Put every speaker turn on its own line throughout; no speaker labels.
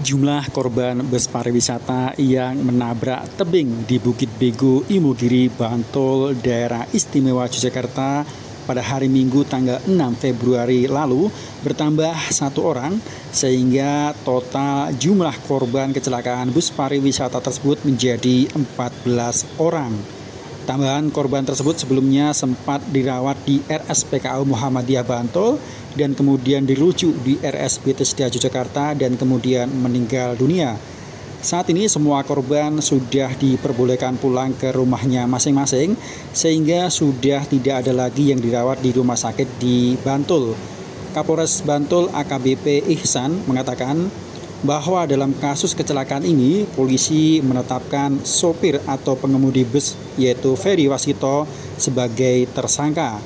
Jumlah korban bus pariwisata yang menabrak tebing di Bukit Bego, Imogiri, Bantul, daerah istimewa Yogyakarta pada hari Minggu tanggal 6 Februari lalu bertambah satu orang sehingga total jumlah korban kecelakaan bus pariwisata tersebut menjadi 14 orang. Tambahan korban tersebut sebelumnya sempat dirawat di RSPKU Muhammadiyah Bantul dan kemudian dirujuk di RSB Sedia Yogyakarta dan kemudian meninggal dunia. Saat ini semua korban sudah diperbolehkan pulang ke rumahnya masing-masing sehingga sudah tidak ada lagi yang dirawat di rumah sakit di Bantul. Kapolres Bantul AKBP Ihsan mengatakan bahwa dalam kasus kecelakaan ini polisi menetapkan sopir atau pengemudi bus yaitu Ferry Wasito sebagai tersangka.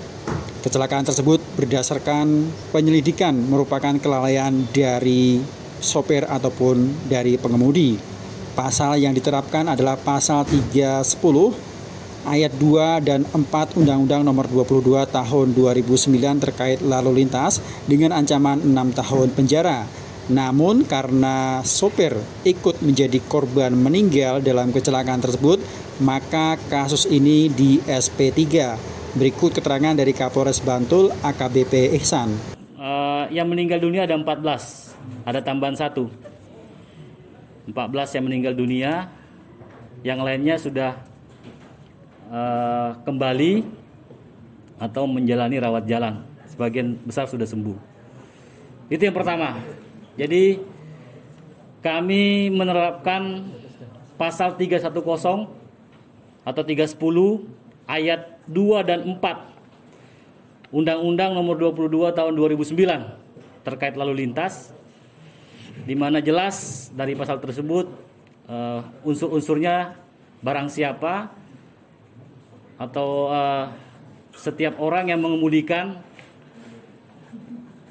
Kecelakaan tersebut berdasarkan penyelidikan merupakan kelalaian dari sopir ataupun dari pengemudi. Pasal yang diterapkan adalah pasal 310 ayat 2 dan 4 Undang-Undang Nomor 22 Tahun 2009 terkait lalu lintas dengan ancaman 6 tahun penjara. Namun karena sopir ikut menjadi korban meninggal dalam kecelakaan tersebut, maka kasus ini di SP3 Berikut keterangan dari Kapolres Bantul AKBP Ihsan.
Uh, yang meninggal dunia ada 14, ada tambahan satu. 14 yang meninggal dunia, yang lainnya sudah uh, kembali atau menjalani rawat jalan. Sebagian besar sudah sembuh. Itu yang pertama. Jadi kami menerapkan pasal 310 atau 310 ayat 2 dan 4 Undang-Undang nomor 22 tahun 2009 terkait lalu lintas di mana jelas dari pasal tersebut uh, unsur-unsurnya barang siapa atau uh, setiap orang yang mengemudikan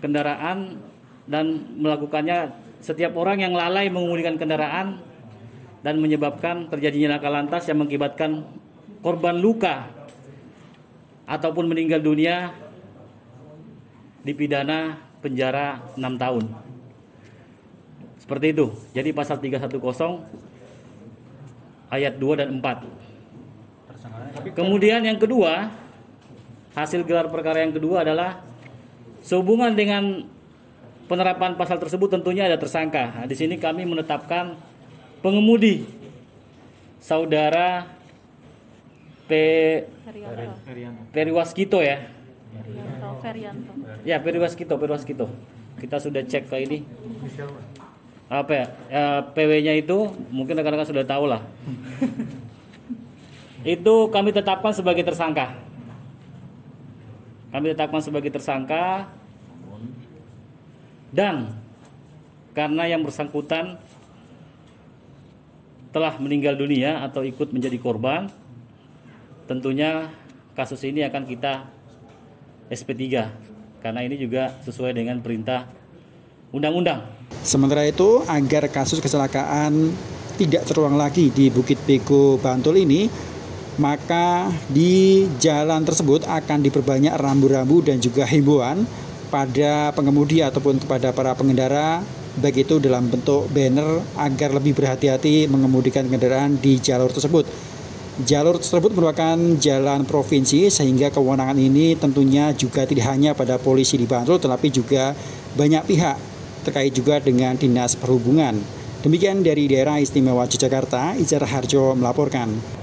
kendaraan dan melakukannya setiap orang yang lalai mengemudikan kendaraan dan menyebabkan terjadinya laka lantas yang mengakibatkan korban luka ataupun meninggal dunia dipidana penjara 6 tahun. Seperti itu. Jadi pasal 310 ayat 2 dan 4. Kemudian yang kedua, hasil gelar perkara yang kedua adalah sehubungan dengan penerapan pasal tersebut tentunya ada tersangka. Nah, di sini kami menetapkan pengemudi saudara P Periwaskito ya. Ya, Periwaskito, Periwaskito. Kita sudah cek ke ini. Apa ya? ya PW-nya itu mungkin rekan-rekan sudah tahu lah. itu kami tetapkan sebagai tersangka. Kami tetapkan sebagai tersangka dan karena yang bersangkutan telah meninggal dunia atau ikut menjadi korban tentunya kasus ini akan kita SP3 karena ini juga sesuai dengan perintah undang-undang.
Sementara itu, agar kasus kecelakaan tidak terulang lagi di Bukit Bego Bantul ini, maka di jalan tersebut akan diperbanyak rambu-rambu dan juga himbauan pada pengemudi ataupun kepada para pengendara baik itu dalam bentuk banner agar lebih berhati-hati mengemudikan kendaraan di jalur tersebut. Jalur tersebut merupakan jalan provinsi sehingga kewenangan ini tentunya juga tidak hanya pada polisi di Bantul tetapi juga banyak pihak terkait juga dengan Dinas Perhubungan. Demikian dari daerah istimewa Yogyakarta, Ijar Harjo melaporkan.